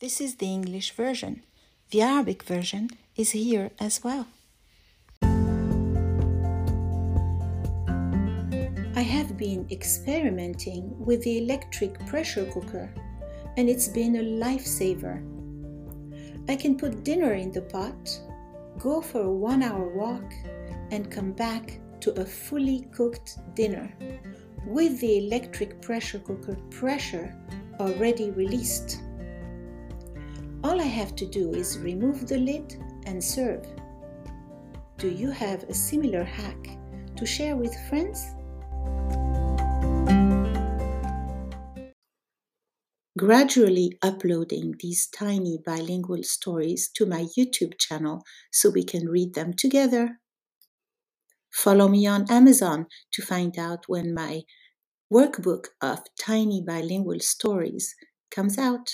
This is the English version. The Arabic version is here as well. I have been experimenting with the electric pressure cooker and it's been a lifesaver. I can put dinner in the pot, go for a one hour walk, and come back to a fully cooked dinner with the electric pressure cooker pressure already released. All I have to do is remove the lid and serve. Do you have a similar hack to share with friends? Gradually uploading these tiny bilingual stories to my YouTube channel so we can read them together. Follow me on Amazon to find out when my workbook of tiny bilingual stories comes out.